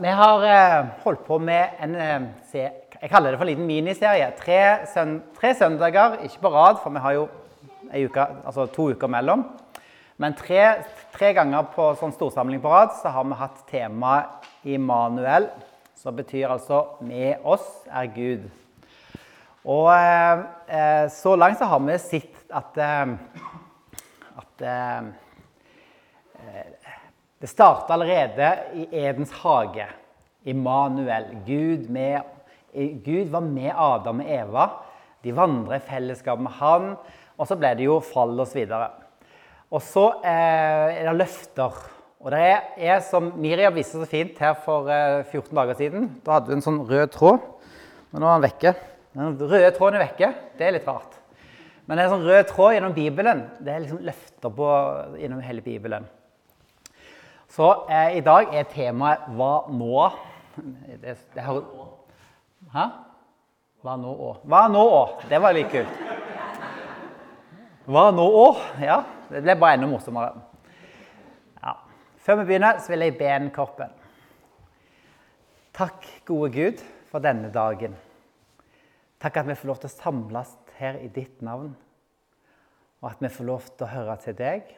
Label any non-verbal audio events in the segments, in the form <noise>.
Vi har eh, holdt på med en eh, jeg kaller det for en liten miniserie. Tre, søn, tre søndager, ikke på rad, for vi har jo uke, altså to uker mellom. Men tre, tre ganger på sånn storsamling på rad så har vi hatt temaet Immanuel, som betyr altså 'med oss er Gud'. Og eh, eh så langt så har vi sett at, at det starter allerede i Edens hage. Immanuel. Gud, med, Gud, var med Adam og Eva. De vandrer i fellesskap med han. Og så ble det jo fall osv. Og så eh, er det løfter. Og det er, som Miriam viste så fint her for eh, 14 dager siden. Da hadde hun en sånn rød tråd. Men nå er den vekke. Den røde tråden er vekke. Det er litt rart. Men det er en sånn rød tråd gjennom Bibelen, det er liksom løfter på, gjennom hele Bibelen. Så eh, i dag er temaet 'Hva nå?' Det, det har, Hæ? Hva nå òg? Hva nå òg? Det var litt kult. Hva nå òg? Ja, det ble bare enda morsommere. Ja. Før vi begynner, så vil jeg be en korpen. Takk, gode Gud, for denne dagen. Takk at vi får lov til å samles her i ditt navn, og at vi får lov til å høre til deg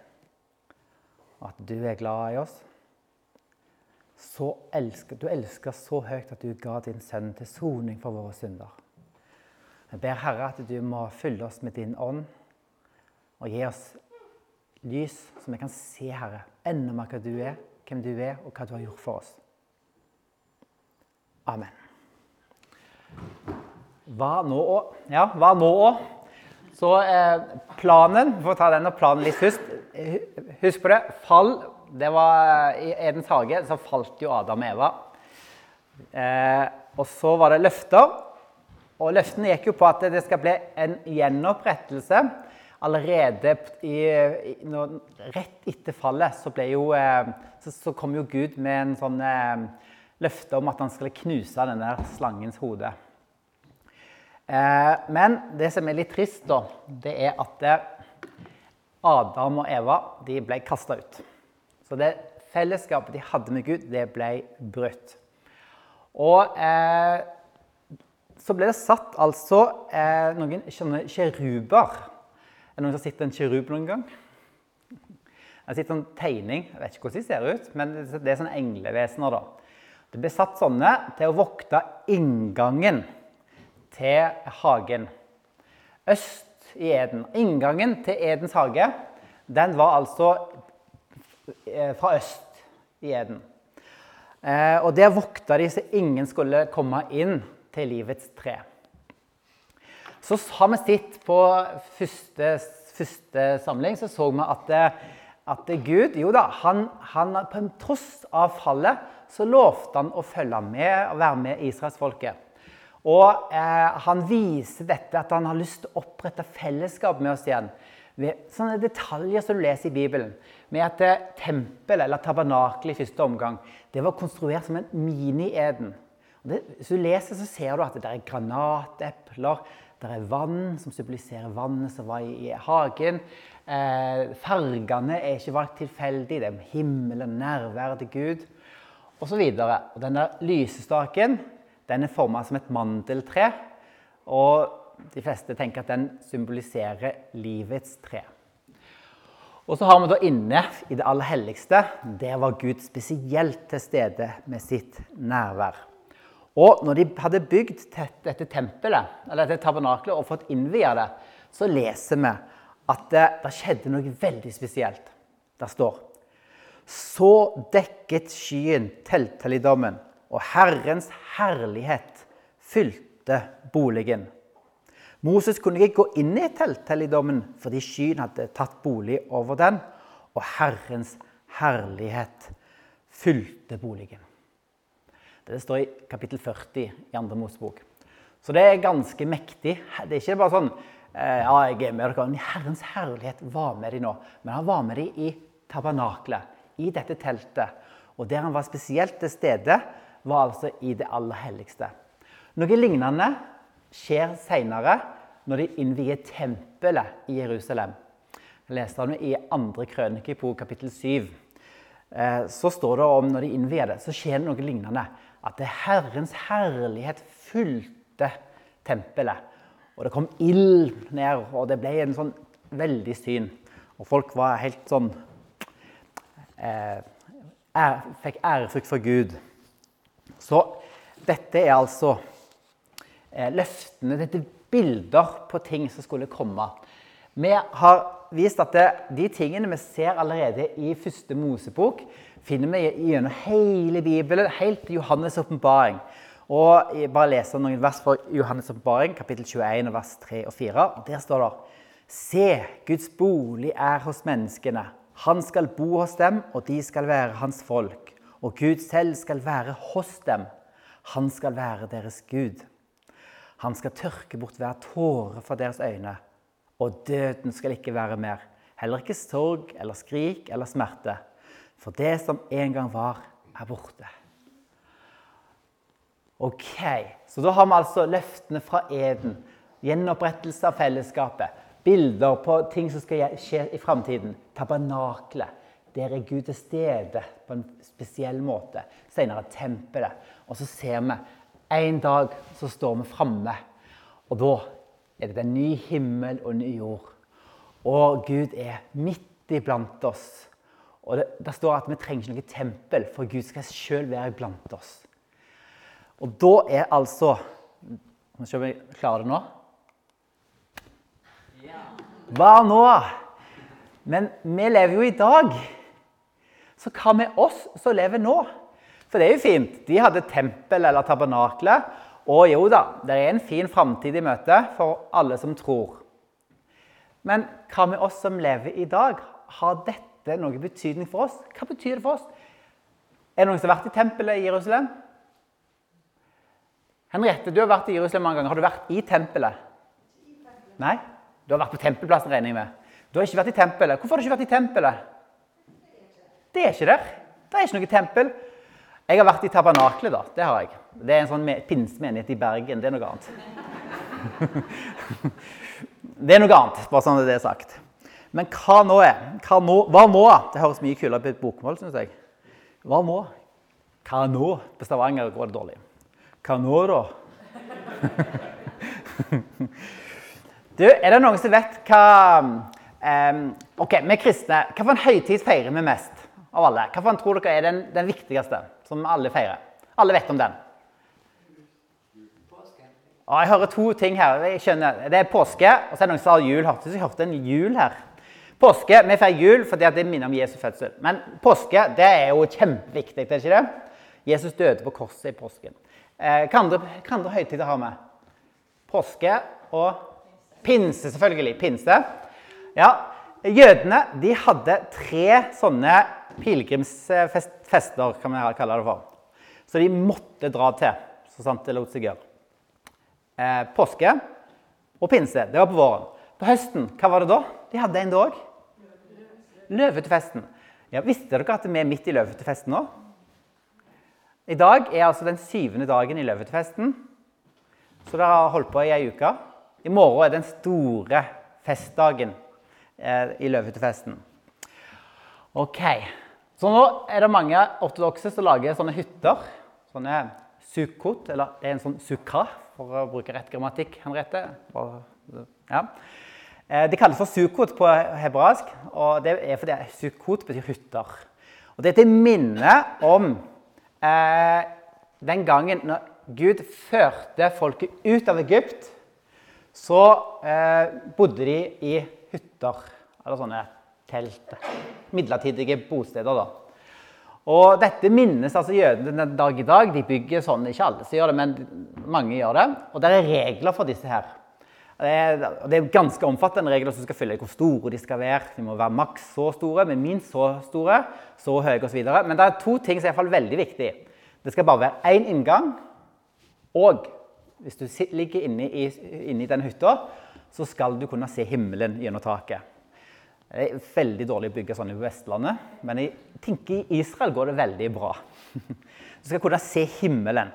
og at du er glad i oss. Elsker, du elsker så høyt at du ga din sønn til soning for våre synder. Jeg ber Herre at du må fylle oss med din ånd og gi oss lys, så vi kan se, Herre, enda mer hva du er, hvem du er, og hva du har gjort for oss. Amen. Hva nå òg? Ja, hva nå òg? Så eh, planen For å ta den og planen litt først. Husk på det. Fall det var I Edens hage så falt jo Adam og Eva. Eh, og så var det løfter. Og løftene gikk jo på at det skal bli en gjenopprettelse. Allerede i, i, når, rett etter fallet så, jo, eh, så, så, kom jo Gud med en sånn eh, løfte om at han skulle knuse denne slangens hode. Eh, men det som er litt trist, da, det er at eh, Adam og Eva de ble kasta ut. Så det fellesskapet de hadde med Gud, det ble brutt. Og eh, så ble det satt altså eh, noen skjønner, kjeruber. Er det noen som har sett en kjerub noen gang? Jeg har sett en tegning. Jeg vet ikke hvordan de ser ut, men det er sånne englevesener. da. Det ble satt sånne til å vokte inngangen til hagen. Øst i Eden. Inngangen til Edens hage den var altså fra øst i Eden. Eh, og der vokta de så ingen skulle komme inn til livets tre. Så har vi sett på første, første samling så så vi at, at Gud jo da, han, han, På tross av fallet så lovte han å følge med og være med israelsfolket. Og eh, han viser dette at han har lyst til å opprette fellesskap med oss igjen. Ved sånne detaljer som du leser i Bibelen. Med at tempelet, eller tabernakelet i første omgang, det var konstruert som en mini-Eden. Hvis du leser, så ser du at det er granatepler, det er vann som symboliserer vannet som var i, hagen. Eh, fargene er ikke valgt tilfeldig. Det er himmelen, nærværet til Gud osv. Denne lysestaken den er forma som et mandeltre. Og de fleste tenker at den symboliserer livets tre. Og så har vi da inne i det aller helligste. Der var Gud spesielt til stede med sitt nærvær. Og når de hadde bygd dette tempelet, eller dette tabernaklet og fått innvia det, så leser vi at det, det skjedde noe veldig spesielt. Det står Så dekket skyen telthelligdommen og Herrens herlighet fylte boligen. Moses kunne ikke gå inn i telthelligdommen fordi skyen hadde tatt bolig over den, og Herrens herlighet fylte boligen. Det står i kapittel 40 i Andre Mosebok. Så det er ganske mektig. Det er ikke bare sånn eh, ja, jeg er med dere. men Herrens herlighet var med dem nå. Men han var med dem i tabernaklet, i dette teltet. Og der han var spesielt til stede, var altså i det aller helligste. Noe lignende skjer senere når de innvier tempelet i Jerusalem. Jeg leste det i andre krønike på kapittel 7. eh, så står det om når de innvier det, så skjer det noe lignende. At det Herrens herlighet fulgte tempelet. Og det kom ild ned, og det ble en sånn veldig syn. Og folk var helt sånn eh, Fikk ærefrykt for Gud. Så dette er altså løftene. Dette er bilder på ting som skulle komme. Vi har vist at de tingene vi ser allerede i første Mosebok, finner vi gjennom hele Bibelen, helt til Johannes' åpenbaring. Og jeg bare leser noen vers fra Johannes' åpenbaring, kapittel 21, vers 3 og 4. og Der står det Se, Guds bolig er hos menneskene. Han skal bo hos dem, og de skal være hans folk. Og Gud selv skal være hos dem. Han skal være deres Gud. Han skal tørke bort hver tåre fra deres øyne. Og døden skal ikke være mer. Heller ikke sorg eller skrik eller smerte. For det som en gang var, er borte. Ok, Så da har vi altså løftene fra eden. Gjenopprettelse av fellesskapet. Bilder på ting som skal skje i framtiden. Tabernaklet. Der er Gud til stede på en spesiell måte. Senere tempelet. Og så ser vi en dag så står vi framme. Og da er det en ny himmel og ny jord. Og Gud er midt iblant oss. Og det, det står at vi trenger ikke noe tempel, for Gud skal sjøl være iblant oss. Og da er altså vi se om jeg klarer det nå. Hva nå? Men vi lever jo i dag. Så hva med oss som lever nå? For det er jo fint. De hadde tempel eller tabernakle. Og jo da, det er en fin framtid i møte for alle som tror. Men hva med oss som lever i dag? Har dette noe betydning for oss? Hva betyr det for oss? Er det noen som har vært i tempelet i Jerusalem? Henriette, du har vært i Jerusalem mange ganger. Har du vært i tempelet? Nei? Du har vært på tempelplassen, regner jeg med. Du har ikke vært i tempelet. Hvorfor har du ikke vært i tempelet? Det er ikke der. Det er ikke noe tempel. Jeg har vært i tabernaklet, da. Det har jeg. Det er en sånn pinsemenighet i Bergen. Det er noe annet. <laughs> det er noe annet, bare sånn at det er sagt. Men hva nå er? Hva nå? Hva nå? Det høres mye kulere ut på et bokmål, syns jeg. Hva nå? Hva nå? På Stavanger går det dårlig. Hva nå, da? <laughs> Du, er det noen som vet hva um, Ok, vi kristne, hvilken høytid feirer vi mest av alle? Hvilken tror dere er den, den, viktigste, som alle feirer? Alle vet om den. Og jeg hører to ting her. Jeg skjønner, Det er påske, og så er det noen som har jul. Hørte jeg hørte en jul her. Påske, Vi feirer jul fordi det minner om Jesu fødsel. Men påske det er jo kjempeviktig. er det ikke det? Jesus døde på korset i påsken. Eh, hva andre, andre høytider har vi? Påske og Pinse, selvfølgelig. Pinse. Ja, Jødene de hadde tre sånne pilegrimsfester, kan vi kalle det for. Så de måtte dra til, så sant det lot seg gjøre. Eh, påske og pinse, det var på våren. På høsten, hva var det da? De hadde en dag. Løvetefesten. Ja, visste dere at vi er midt i løvetefesten nå? I dag er altså den syvende dagen i løvetefesten. Så dere har holdt på i ei uke. I morgen er den store festdagen eh, i løvetefesten. Ok, Så nå er det mange ortodokse som lager sånne hytter. Sånne sukkot, eller det er en sånn sukra, for å bruke rett grammatikk, Henriette. Ja. Eh, det kalles for sukkot på hebraisk, og det er fordi sukkot betyr hytter. Og det er til minne om eh, den gangen når Gud førte folket ut av Egypt så eh, bodde de i hytter, eller sånne telt. Midlertidige bosteder, da. Og dette minnes altså jødene den dag i dag. De bygger sånn, ikke alle som gjør det, men mange gjør det. Og det er regler for disse her. Det er, ganske omfattende regler som skal følge hvor store de skal være. De må være maks så store, men minst så store, så høye osv. Men det er to ting som er i fall veldig viktig. Det skal bare være én inngang, og hvis du ligger inne i, inne i den hytta, så skal du kunne se himmelen gjennom taket. Det er veldig dårlig å bygge sånn i Vestlandet, men jeg tenker i Israel går det veldig bra. <laughs> Du skal kunne se himmelen.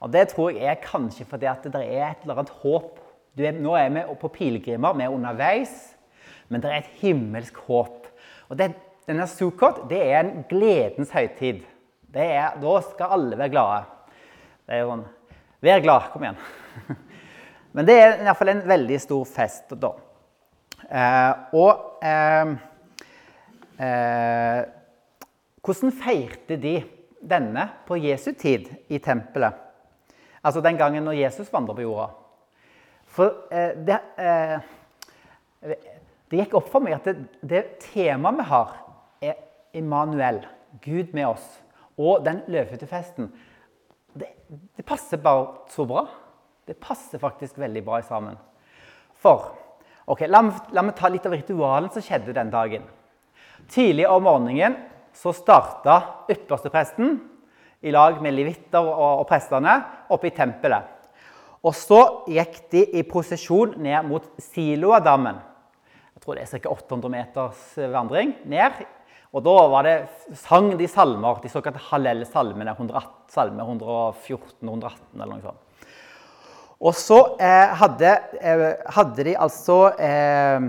Og Det tror jeg er kanskje fordi at det er et eller annet håp. Er, nå er vi på pilegrimer, vi er underveis, men det er et himmelsk håp. Og det, denne Sukkot det er en gledens høytid. Er, da skal alle være glade. Det er jo sånn Vær glad. Kom igjen. <laughs> Men det er i hvert fall en veldig stor fest da. Eh, og eh, eh, Hvordan feirte de denne på Jesu tid i tempelet? Altså den gangen når Jesus vandret på jorda. For eh, det, det gikk opp for meg at det, det temaet vi har, er Immanuel, Gud med oss, og den løvhyttefesten. Det, det passer bare så bra. Det passer faktisk veldig bra sammen. For ok, la, la meg ta litt av ritualen som skjedde den dagen. Tidlig om morgenen så starta ypperstepresten i lag med levitter og, og prestene oppe i tempelet. Og så gikk de i prosesjon ned mot Siloadammen. Jeg tror det er ca. 800 meters vandring ned. Og da var det, sang de salmer, de såkalte Hallel-salmene. Salme 114-118 eller noe sånt. Og så eh, hadde, eh, hadde, de altså eh,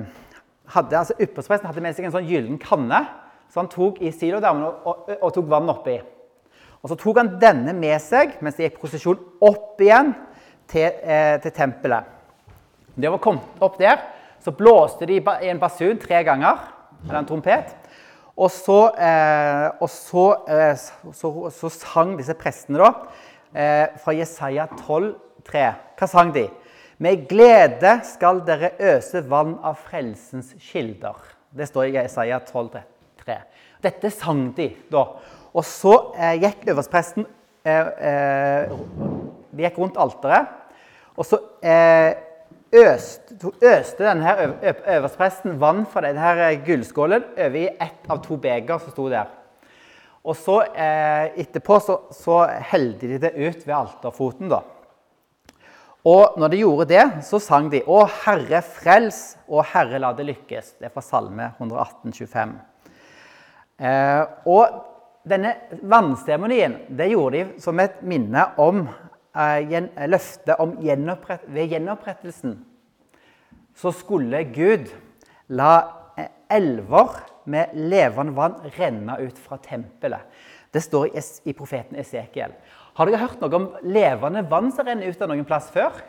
hadde, altså Ypperstepresten hadde med seg en sånn gyllen kanne som han tok i silodamen og, og, og, tok vann oppi. Og Så tok han denne med seg mens de gikk prosesjon opp igjen til, eh, til tempelet. De var kommet opp der, så blåste de i en basun tre ganger, eller en trompet. Og så, eh, og så, eh, så, så, sang disse prestene da, fra Jesaja 12, 3. Hva sang de? Med glede skal dere øse vann av frelsens kilder. Det står i Isaiah 12, 3. Dette sang de da. Og så eh, gikk øverstpresten eh, eh, gikk rundt alteret. Og så eh, øste, øste denne øverstpresten vann fra denne eh, gullskålen over i ett av to beger som sto der. Og så eh, etterpå så, så helte de det ut ved alterfoten, da. Og når de gjorde det, så sang de 'Å Herre, frels, og Herre, la det lykkes'. Det er fra Salme 118, 25. Eh, og denne vannseremonien det gjorde de som et minne om eh, løftet om gjenopprett, ved gjenopprettelsen. Så skulle Gud la eh, elver med levende vann renne ut fra tempelet. Det står i, i profeten Esekiel. Har dere hørt noe om levende vann som renner ut av noen plass før?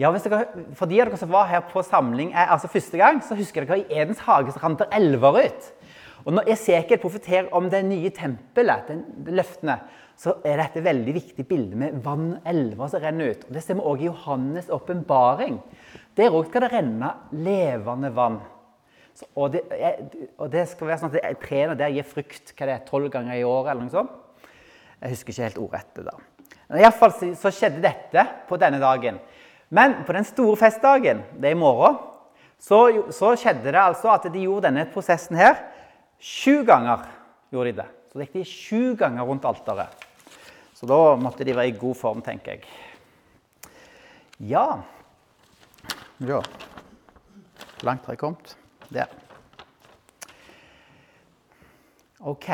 Ja, dere, For de av dere som var her på samling eh, altså første gang, så husker dere i Edens hage så rant det elver ut. Og Når Esekiel profeterer om det nye tempelet, den, de løftene, så er dette et veldig viktig bilde med vann, elver som renner ut. Og Det ser vi også i Johannes' åpenbaring. Der òg skal det renne levende vann. Så, og, det, og, det, skal være sånn at trærne der gir frukt hva det er, tolv ganger i året. eller noe sånt. Jeg husker ikke helt ordrett da. Men Iallfall så, så skjedde dette på denne dagen. Men på den store festdagen, det er i morgen, så, så skjedde det altså at de gjorde denne prosessen her Sju ganger gjorde de det. Så gikk de sju ganger rundt alteret. Så da måtte de være i god form, tenker jeg. Ja Ja. Langt har jeg kommet. Der. OK.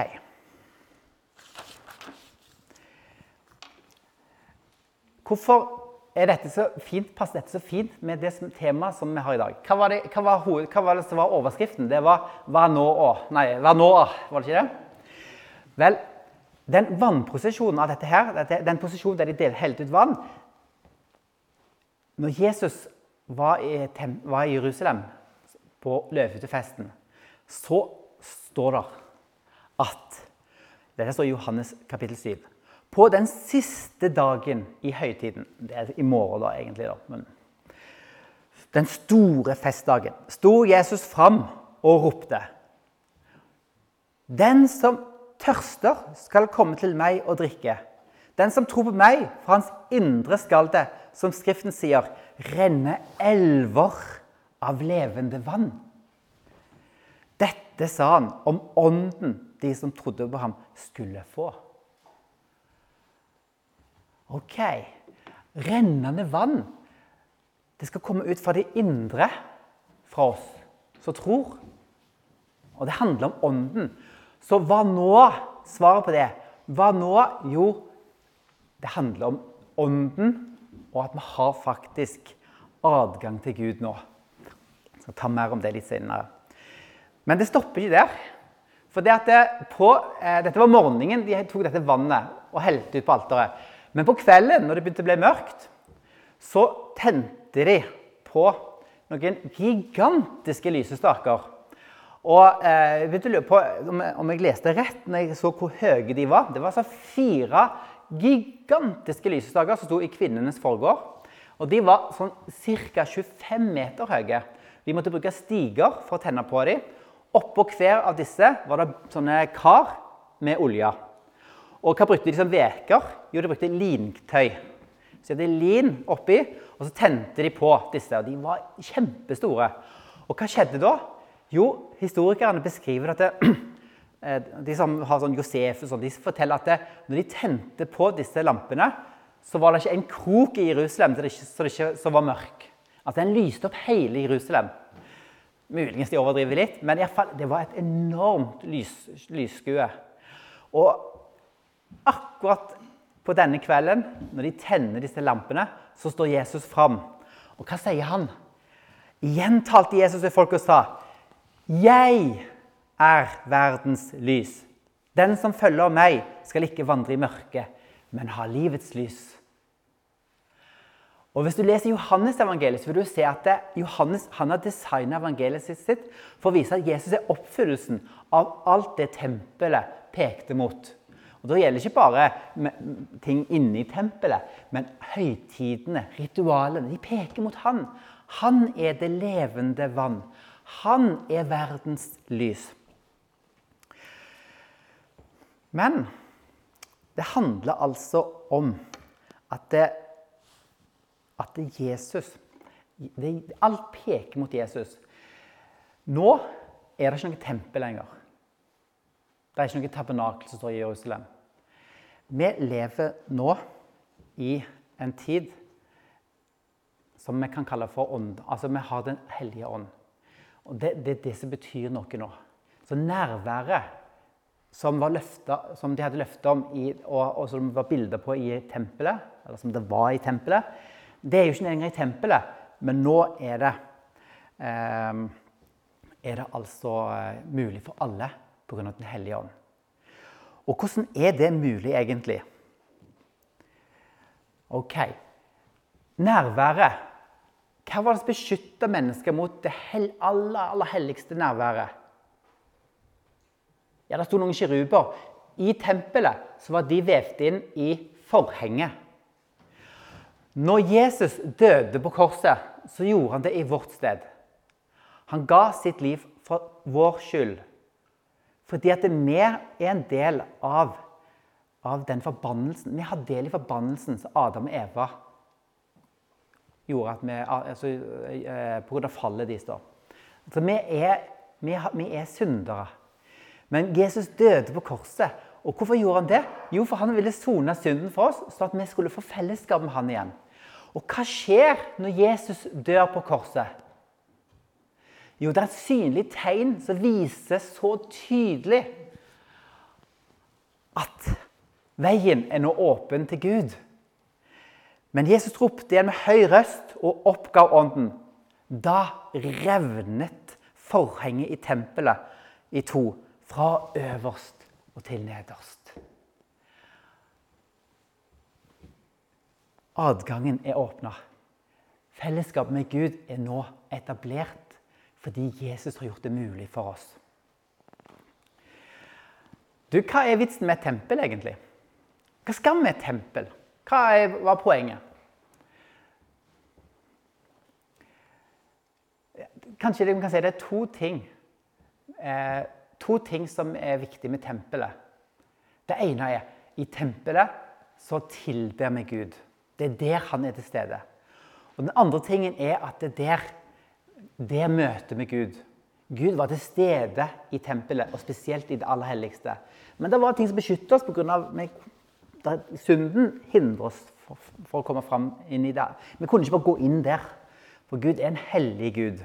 Hvorfor dette fint, passer dette så fint med det temaet som vi har i dag. Hva var det, hva var hoved, hva var det som var overskriften? Det var 'hva nå å'? Nei, 'hva nå', var det ikke det? Vel, den vannprosesjonen av dette her, den posisjonen der de helte ut vann Når Jesus var i, var i Jerusalem på løvehyttefesten, så står det at Dette står i Johannes kapittel 7 på den siste dagen i høytiden Det er i morgen, da, egentlig. da, men Den store festdagen sto Jesus fram og ropte. Den som tørster, skal komme til meg og drikke. Den som tror på meg, fra hans indre skal det, som Skriften sier, renne elver av levende vann. Dette sa han om ånden de som trodde på ham, skulle få. OK. Rennende vann. Det skal komme ut fra det indre fra oss som tror. Og det handler om ånden. Så hva nå? Svaret på det. Hva nå? Jo, det handler om ånden, og at vi har faktisk adgang til Gud nå. Skal ta mer om det litt senere. Men det stopper ikke der. For det det på, eh, Dette var morgenen de tok dette vannet og helte ut på alteret. Men på kvelden, når det begynte å bli mørkt, så tente de på noen gigantiske lysestaker. Og eh, jeg begynte å på om jeg, om jeg leste rett når jeg så hvor høye de var. Det var altså fire gigantiske lysestaker som sto i kvinnenes forgård. Og de var sånn ca. 25 meter høye. Vi måtte bruke stiger for å tenne på dem. Oppå hver av disse var det sånne kar med olje. Og hva brukte de som veker? Jo, de brukte lintøy. Så de hadde lin oppi, og så tente de på disse. og De var kjempestore. Og hva skjedde da? Jo, historikerne beskriver at det, <clears throat> eh, de som har sånn Josef og sånn, de forteller at det, når de tente på disse lampene, så var det ikke en krok i Jerusalem som, ikke, som, ikke, så var mørk. Altså, den lyste opp hele Jerusalem. Muligens de overdriver litt, men i fall, det var et enormt lys, lysskue. Og akkurat på denne kvelden, når de tenner disse lampene, så står Jesus fram. Og hva sier han? Igjen talte Jesus til folk og sa, 'Jeg er verdens lys.' 'Den som følger meg, skal ikke vandre i mørket, men ha livets lys.' Og Hvis du leser Johannes evangeliet, så vil du se at Johannes han har designet evangeliet sitt for å vise at Jesus er oppfyllelsen av alt det tempelet pekte mot. Og Da gjelder ikke bare ting inne i tempelet, men høytidene, ritualene. De peker mot han. Han er det levende vann. Han er verdens lys. Men det handler altså om at det at Jesus det, Alt peker mot Jesus. Nå er det ikke noe tempel lenger. Det er ikke noe tabernakel som står i Jerusalem. Vi lever nå i en tid som vi kan kalle for ånd. Altså, vi har Den hellige ånd. Og Det er det, det, som betyr noe nå. Så nærværet som, løftet, som de hadde løftet om, i, og, og som var bilder på i tempelet, eller som det var i tempelet, det er jo ikke lenger i tempelet, men nå er det, eh, er det altså eh, mulig for alle pga. Den hellige ånd. Og hvordan er det mulig, egentlig? Ok. Nærværet. Hva var det som beskytta mennesker mot det aller, aller helligste nærværet? Ja, Det sto noen kiruber. I tempelet så var de vevd inn i forhenget. Når Jesus døde på korset, så gjorde han det i vårt sted. Han ga sitt liv for vår skyld. Fordi at vi er en del av, av den forbannelsen. Vi har del i forbannelsen som Adam og Eva gjorde at vi, altså, eh, på grunn av fallet deres. Så vi er, vi, vi er syndere. Men Jesus døde på korset. Og hvorfor gjorde han det? Jo, for han ville sone synden for oss, så at vi skulle få fellesskap med han igjen. Og hva skjer når Jesus dør på korset? Jo, det er et synlig tegn som viser så tydelig at veien er nå åpen til Gud. Men Jesus ropte igjen med høy røst og oppgav ånden. Da revnet forhenget i tempelet i to, fra øverst og til nederst. Adgangen er åpna. Fellesskapet med Gud er nå etablert fordi Jesus har gjort det mulig for oss. Du, Hva er vitsen med et tempel, egentlig? Hva skal med et tempel? Hva er, var poenget? Kanskje det, kan si det er to ting. Eh, to ting som er viktig med tempelet. Det ene er i tempelet så tilber vi Gud. Det er der han er til stede. Og Den andre tingen er at det er der, der møtet med Gud. Gud var til stede i tempelet, og spesielt i det aller helligste. Men det var ting som beskyttet oss pga. synden hindrer oss for, for, å komme fram inn i det. Vi kunne ikke bare gå inn der, for Gud er en hellig Gud.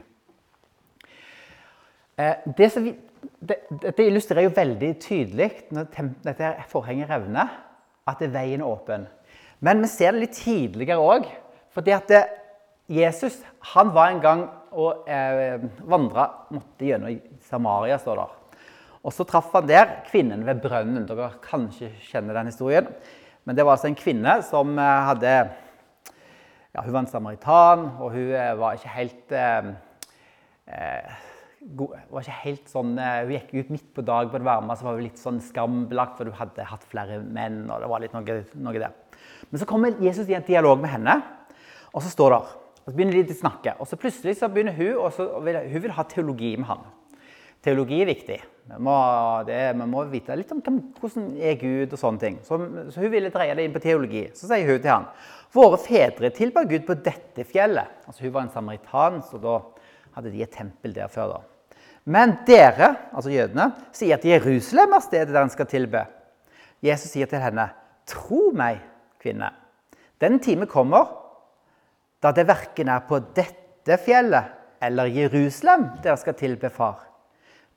Eh, det, vi, det, det, illustrerer jo veldig tydelig når dette forhenget revner, at veien er åpen. Men vi ser det litt tidligere òg. Fordi at Jesus han var en gang og eh, vandra måtte gjennom Samaria, står det. Og så traff han der kvinnen ved brønnen. Dere kanskje kjenner den historien. Men det var altså en kvinne som eh, hadde ja, Hun var en samaritan, og hun eh, var ikke helt eh, eh, var ikke helt sånn, Hun gikk ut midt på dag på det varme, så var hun litt sånn skambelagt, for hun hadde hatt flere menn. og det var litt noe, noe der. Men så kommer Jesus i en dialog med henne, og så står det så begynner de å snakke. Og så plutselig så begynner hun, og hun vil ha teologi med han. Teologi er viktig. Vi må, det, vi må vite litt om hvordan er Gud og sånne ting. Så, så, hun ville dreie det inn på teologi. Så sier hun til han Våre fedre tilba Gud på dette fjellet. Altså Hun var en samaritan, så da hadde de et tempel der før. da. Men dere, altså jødene, sier at Jerusalem er stedet der en skal tilbe. Jesus sier til henne, tro meg, kvinne. Den time kommer da det verken er på dette fjellet eller Jerusalem dere skal tilbe Far.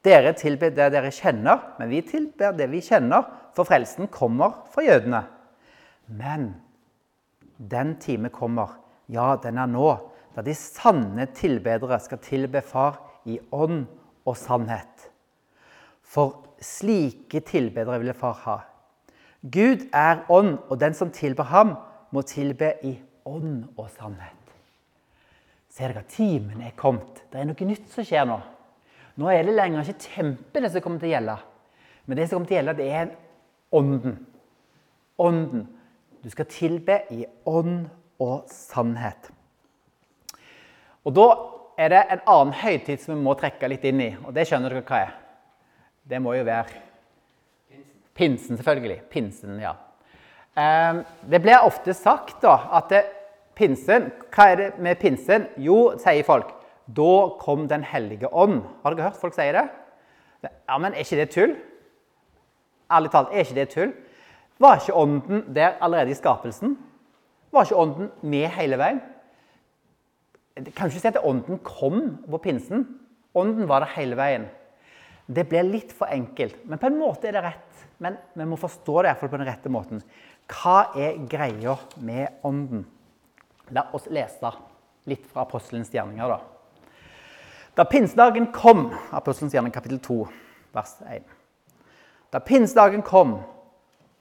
Dere tilber det dere kjenner, men vi tilber det vi kjenner, for frelsen kommer fra jødene. Men den time kommer, ja, den er nå, da de sanne tilbedere skal tilbe Far i ånd og sannhet. For slike tilbedere ville Far ha. Gud er ånd, og den som tilber ham, må tilbe i ånd og sannhet. Ser dere, timen er kommet. Det er noe nytt som skjer nå. Nå er det lenger ikke tempelet som kommer til å gjelde. Men det som kommer til å gjelde, det er ånden. Ånden. Du skal tilbe i ånd og sannhet. Og Da er det en annen høytid som vi må trekke litt inn i. Og det skjønner dere hva er. Det må jo være Pinsen, selvfølgelig. Pinsen, ja. Ehm, det blir ofte sagt da, at pinsen Hva er det med pinsen? Jo, sier folk, da kom Den hellige ånd. Har dere hørt folk si det? Ja, men er ikke det tull? Ærlig talt, er ikke det tull? Var ikke ånden der allerede i skapelsen? Var ikke ånden med hele veien? Kan ikke si at ånden kom på pinsen. Ånden var der hele veien. Det blir litt for enkelt, men på en måte er det rett. Men vi må forstå det på den rette måten. Hva er greia med ånden? La oss lese litt fra apostelens gjerninger. da. Da pinsedagen kom Apostelens gjerning kapittel 2, vers 1. Da pinsedagen kom,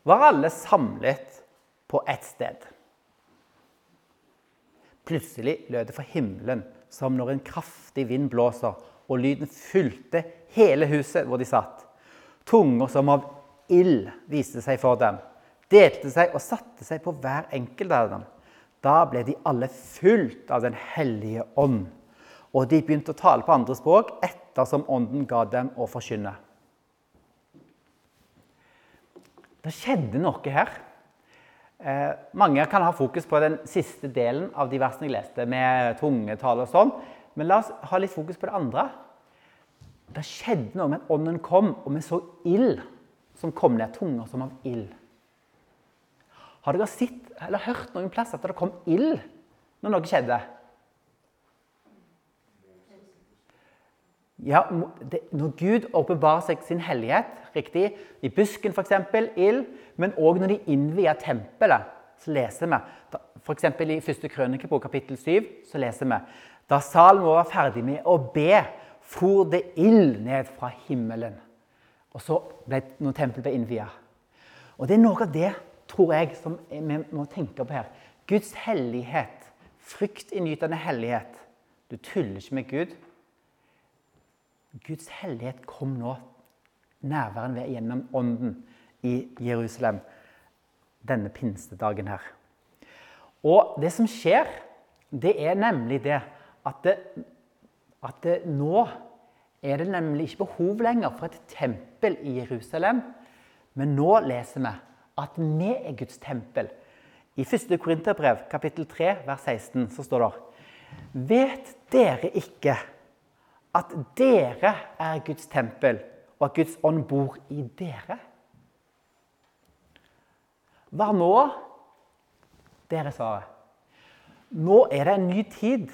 var alle samlet på ett sted. Plutselig lød det fra himmelen som når en kraftig vind blåser, og lyden fylte hele huset hvor de satt. Tunger som av ild viste seg for dem, delte seg og satte seg på hver enkelt av dem. Da ble de alle fulgt av Den hellige ånd og de begynte å tale på andre språk ettersom Ånden ga dem å forkynne. Det skjedde noe her. Eh, mange kan ha fokus på den siste delen av de versene jeg leste, med tungetale og sånn. Men la oss ha litt fokus på det andre. Det skjedde noe med at ånden kom, og vi så ild som kom ned. Tunger som av ild. Har dere sett eller hørt noen plass at det kom ild når noe skjedde? Ja, Når Gud åpenbarer seg sin hellighet, riktig, i busken f.eks., ild, men òg når de innvier tempelet, så leser vi F.eks. i 1. Krønikebok kapittel 7 så leser vi da salen var ferdig med å be, for det ild ned fra himmelen. Og så ble når tempelet ble innvia. Og det er noe av det, tror jeg, som vi må tenke på her. Guds hellighet. Fryktinngytende hellighet. Du tuller ikke med Gud. Guds hellighet kom nå nærværen ved gjennom Ånden i Jerusalem denne pinsedagen her. Og det som skjer, det er nemlig det at, det, at det nå er det nemlig ikke behov lenger for et tempel i Jerusalem. Men nå leser vi at vi er Guds tempel. I 1. Korinterbrev, kapittel 3, vers 16, så står det Vet dere ikke at dere er Guds tempel, og at Guds ånd bor i dere? Hva nå? Dere svarer. Nå er det en ny tid.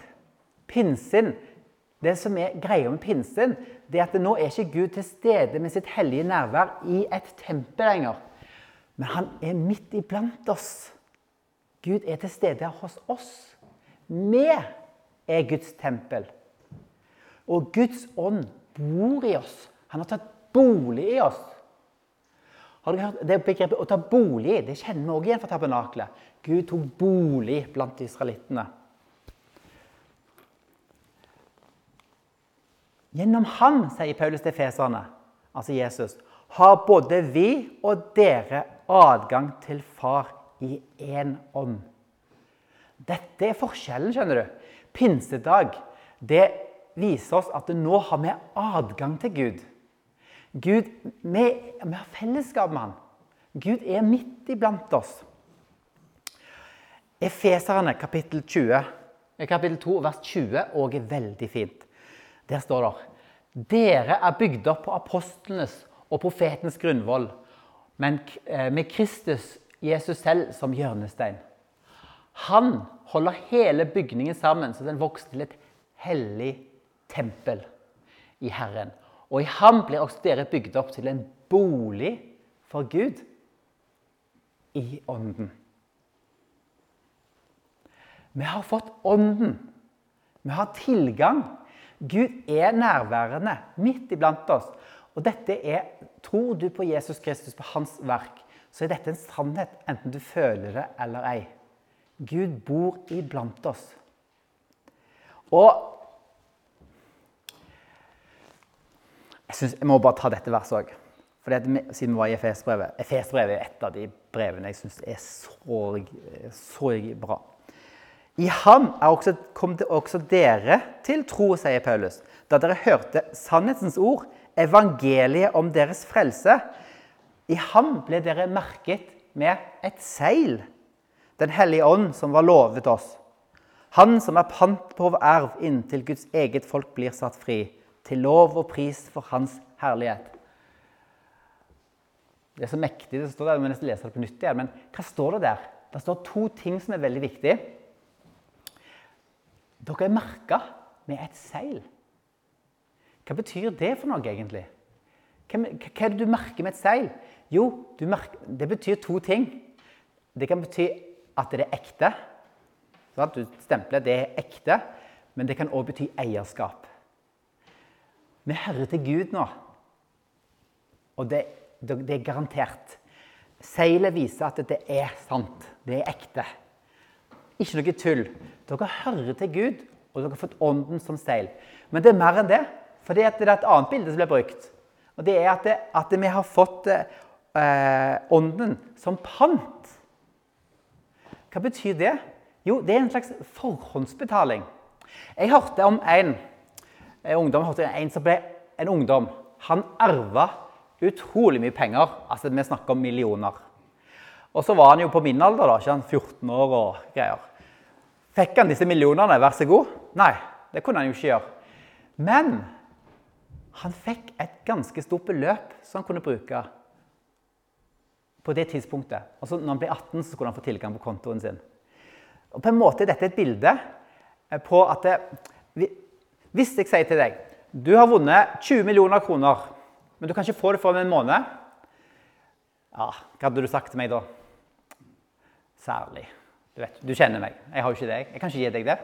Pinsen. Det som er greia med pinsen, det er at nå er ikke Gud til stede med sitt hellige nærvær i et tempel lenger. Men han er midt iblant oss. Gud er til stede hos oss. Vi er Guds tempel. Og Guds ånd bor i oss. Han har tatt bolig i oss. Har dere hørt? Det begrepet å ta bolig det kjenner vi også igjen fra tabernaklet. Gud tok bolig blant israelittene. Gjennom ham, sier Paulus til feserne, altså Jesus, har både vi og dere adgang til Far i én ånd. Dette er forskjellen, skjønner du. Pinsedag det viser oss at nå har vi adgang til Gud. Gud, vi, vi har fellesskap med Han. Gud er midt iblant oss. Efeserne kapittel 20, kapittel 2, vers 20 òg er veldig fint. Der står det Dere er bygd opp på apostlenes og profetens grunnvoll, men eh, med Kristus, Jesus selv, som hjørnestein. Han holder hele bygningen sammen så den vokser til et hellig tempel i Herren. Og i ham blir også dere bygd opp til en bolig for Gud i Ånden. Vi har fått Ånden. Vi har tilgang. Gud er nærværende midt iblant oss. Og dette er Tror du på Jesus Kristus, på hans verk, så er dette en sannhet, enten du føler det eller ei. Gud bor iblant oss. Og jeg, synes, jeg må bare ta dette verset òg. Siden vi var i Efesbrevet. Efesbrevet er et av de brevene jeg syns er så, så bra. I ham også, kom det også dere til tro, sier Paulus, da dere hørte sannhetens ord, evangeliet om deres frelse. I ham ble dere merket med et seil, Den hellige ånd, som var lovet oss. Han som er pant på vår arv inntil Guds eget folk blir satt fri, til lov og pris for Hans herlighet. Det er så mektig, det står der, men jeg leser det på nytt igjen. Men hva står det der? Det står to ting som er veldig viktige. Dere er merka med et seil. Hva betyr det for noe, egentlig? Hva, hva er det du merker med et seil? Jo, merker, det betyr to ting. Det kan bety at det er ekte. Sånn du stempler det er ekte. Men det kan òg bety eierskap. Vi hører til Gud nå. Og det, det, er garantert. Seilet viser at det er sant. Det er ekte. Ikke noe tull. Dere hører til Gud, og dere har fått Ånden som seil. Men det er mer enn det. For det er et annet bilde som blir brukt. Og det er at, det, at vi har fått eh, Ånden som pant. Hva betyr det? Jo, det er en slags forhåndsbetaling. Jeg hørte om en, en ungdom hørte en som ble en ungdom. Han arva utrolig mye penger. Altså, Vi snakker om millioner. Og så var han jo på min alder, da, ikke han 14 år og greier. Fikk han disse millionene, vær så god? Nei, det kunne han jo ikke gjøre. Men han fikk et ganske stort beløp som han kunne bruke på det tidspunktet. Altså når han ble 18, så skulle han få tilgang på kontoen sin. Og på en måte dette er dette et bilde eh, på at det, Hvis jeg sier til deg du har vunnet 20 millioner kroner, men du kan ikke få det for en måned ja, Hva hadde du sagt til meg da? Særlig. Du, vet, du kjenner meg. Jeg har jo ikke deg. Jeg kan ikke gi deg det.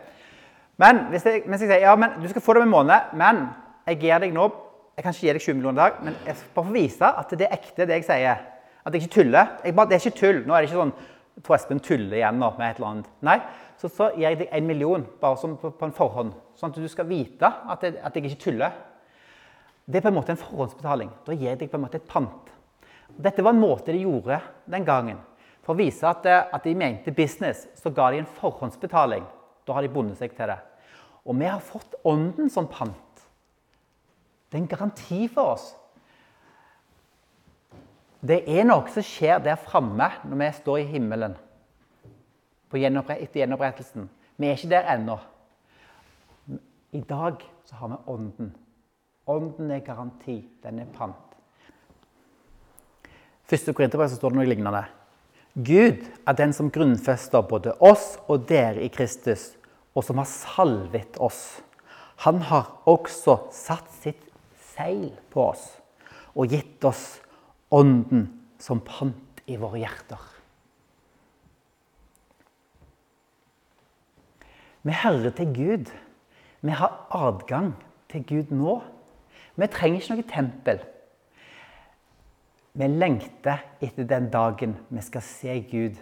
Men hvis jeg, mens jeg sier ja, men du skal få det om en måned, men jeg gir deg nå Jeg kan ikke gi deg 20 millioner i dag, men jeg skal bare få vise at det er ekte, det jeg sier. At jeg ikke tuller. Jeg bare, det er ikke tull. Nå er det ikke sånn tror Espen tuller igjen nå med et eller annet. Nei, så, så gir jeg deg en million bare på, på, en forhånd. Sånn at du skal vite at jeg, at jeg ikke tuller. Det er på en måte en forhåndsbetaling. Da gir jeg deg på en måte et pant. Dette var en måte de gjorde den gangen. For å vise at, eh, at, de mente business, så ga de en forhåndsbetaling. Da har de bundet seg til det. Og vi har fått Ånden som pant. Det er en garanti for oss. Det er noe som skjer der framme når vi står i himmelen etter gjenopprettelsen. Vi er ikke der ennå. I dag så har vi Ånden. Ånden er garanti. Den er pant. Første Korinterbrev står det noe lignende. Gud er den som grunnfester både oss og dere i Kristus, og som har salvet oss. Han har også satt sitt seil på oss og gitt oss Ånden som pant i våre hjerter. Vi hører til Gud. Vi har adgang til Gud nå. Vi trenger ikke noe tempel. Vi lengter etter den dagen vi skal se Gud,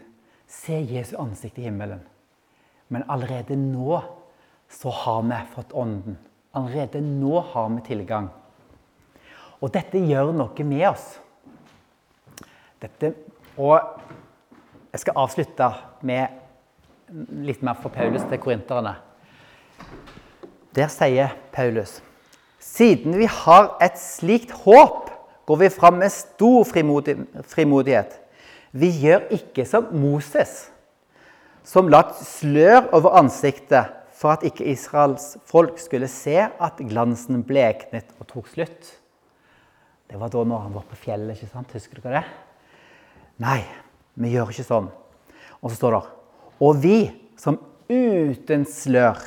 se Jesu ansikt i himmelen. Men allerede nå så har vi fått Ånden. Allerede nå har vi tilgang. Og dette gjør noe med oss. Dette, og jeg skal avslutte med litt mer fra Paulus til korinterne. Der sier Paulus Siden vi har et slikt håp, går vi fram med stor frimodighet. Vi gjør ikke som Moses, som la slør over ansiktet for at ikke Israels folk skulle se at glansen bleknet og tok slutt. Det var da når han var på fjellet. ikke sant? Husker dere det? Nei, vi gjør ikke sånn. Og så står det Og vi som uten slør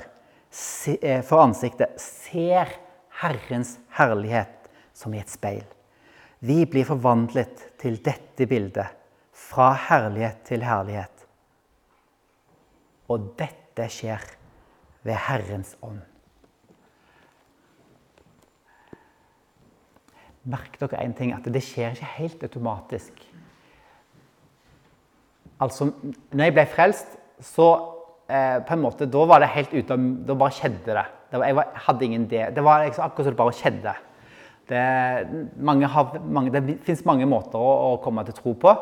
eh, for ansiktet ser Herrens herlighet som i et speil. Vi blir forvandlet til dette bildet, fra herlighet til herlighet. Og dette skjer ved Herrens ånd. Merk dere en ting, at det skjer ikke helt automatisk. Altså, når jeg ble frelst, så eh, på en måte, Da var det helt ute Da bare skjedde det. det var, jeg var, hadde ingen det. Det var liksom akkurat som det bare skjedde. Det, mange mange, det fins mange måter å, å, komme til tro på.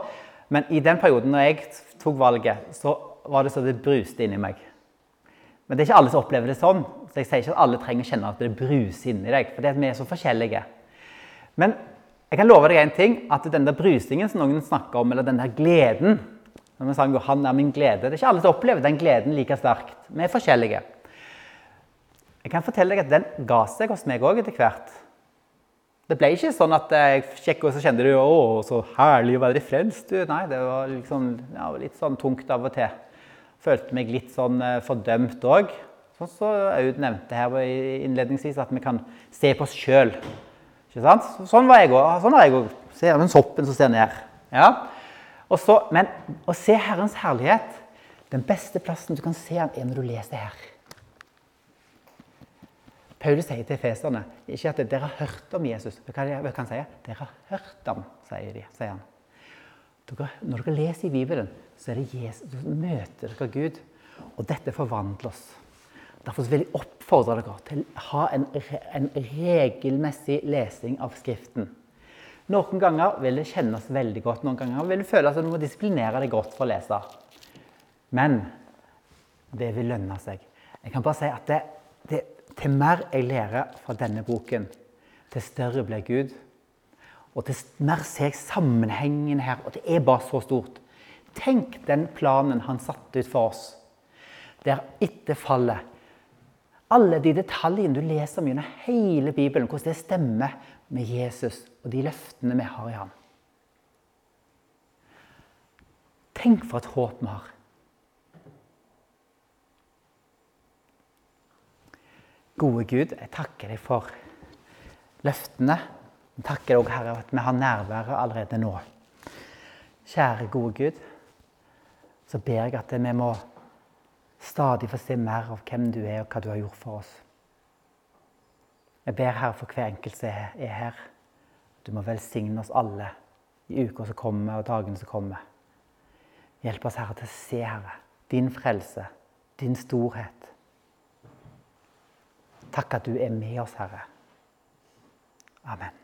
Men i den perioden når jeg tok valget, så var det så det bruste inni meg. Men det er ikke alle som opplever det sånn. Så jeg sier ikke at alle trenger å kjenne at det bruser inni deg. For vi er så forskjellige. Men jeg kan love deg en ting, at den der brusingen som noen snakker om, eller den der gleden når vi sang 'Han er min glede', Det er ikke alle som opplever den gleden like sterkt. Vi er forskjellige. Jeg kan fortelle deg at den ga seg hos meg òg etter hvert. Det ble ikke sånn at jeg sjekket og så kjente du, 'Å, så herlig å være frelst'. Du. Nei, det var liksom, ja, litt sånn tungt av og til. Følte meg litt sånn uh, fordømt òg. Sånn som så Aud nevnte her innledningsvis, at vi kan se på oss sjøl. Sånn var jeg òg. Sånn òg. Ser den soppen som ser ned. Ja. Så, men å se Herrens herlighet Den beste plassen du kan se ham, er når du leser her. Paulus sier til feserne ikke at dere har hørt om Jesus. Hva kan han si? Dere har hørt ham, sier, de, sier han. Dere, når dere leser i Bibelen, så er det Jesus, møter dere Gud. Og dette forvandler oss. Derfor vil jeg oppfordre dere til å ha en, en regelmessig lesing av Skriften. Noen ganger vil det kjennes veldig godt, noen ganger vil det føles at du må disiplinere deg godt for å lese. Men det vil lønne seg. Jeg kan bare si at det, det, til mer jeg lærer fra denne boken, til større blir Gud. Og til mer ser jeg sammenhengen her. Og det er bare så stort. Tenk den planen han satte ut for oss. Der etter fallet Alle de detaljene du leser om gjennom hele Bibelen, hvordan det stemmer med Jesus og de løftene vi har i ham. Tenk for et håp vi har. Gode Gud, jeg takker deg for løftene. Jeg takker deg, Herre, at vi har nærværet allerede nå. Kjære, gode Gud, så ber jeg at vi må stadig få se mer av hvem du er, og hva du har gjort for oss. Jeg ber Herre for hver enkelt som er her. Du må velsigne oss alle i uka som kommer, og dagene som kommer. Hjelp oss, Herre, til å se, Herre, din frelse, din storhet. Takk at du er med oss, Herre. Amen.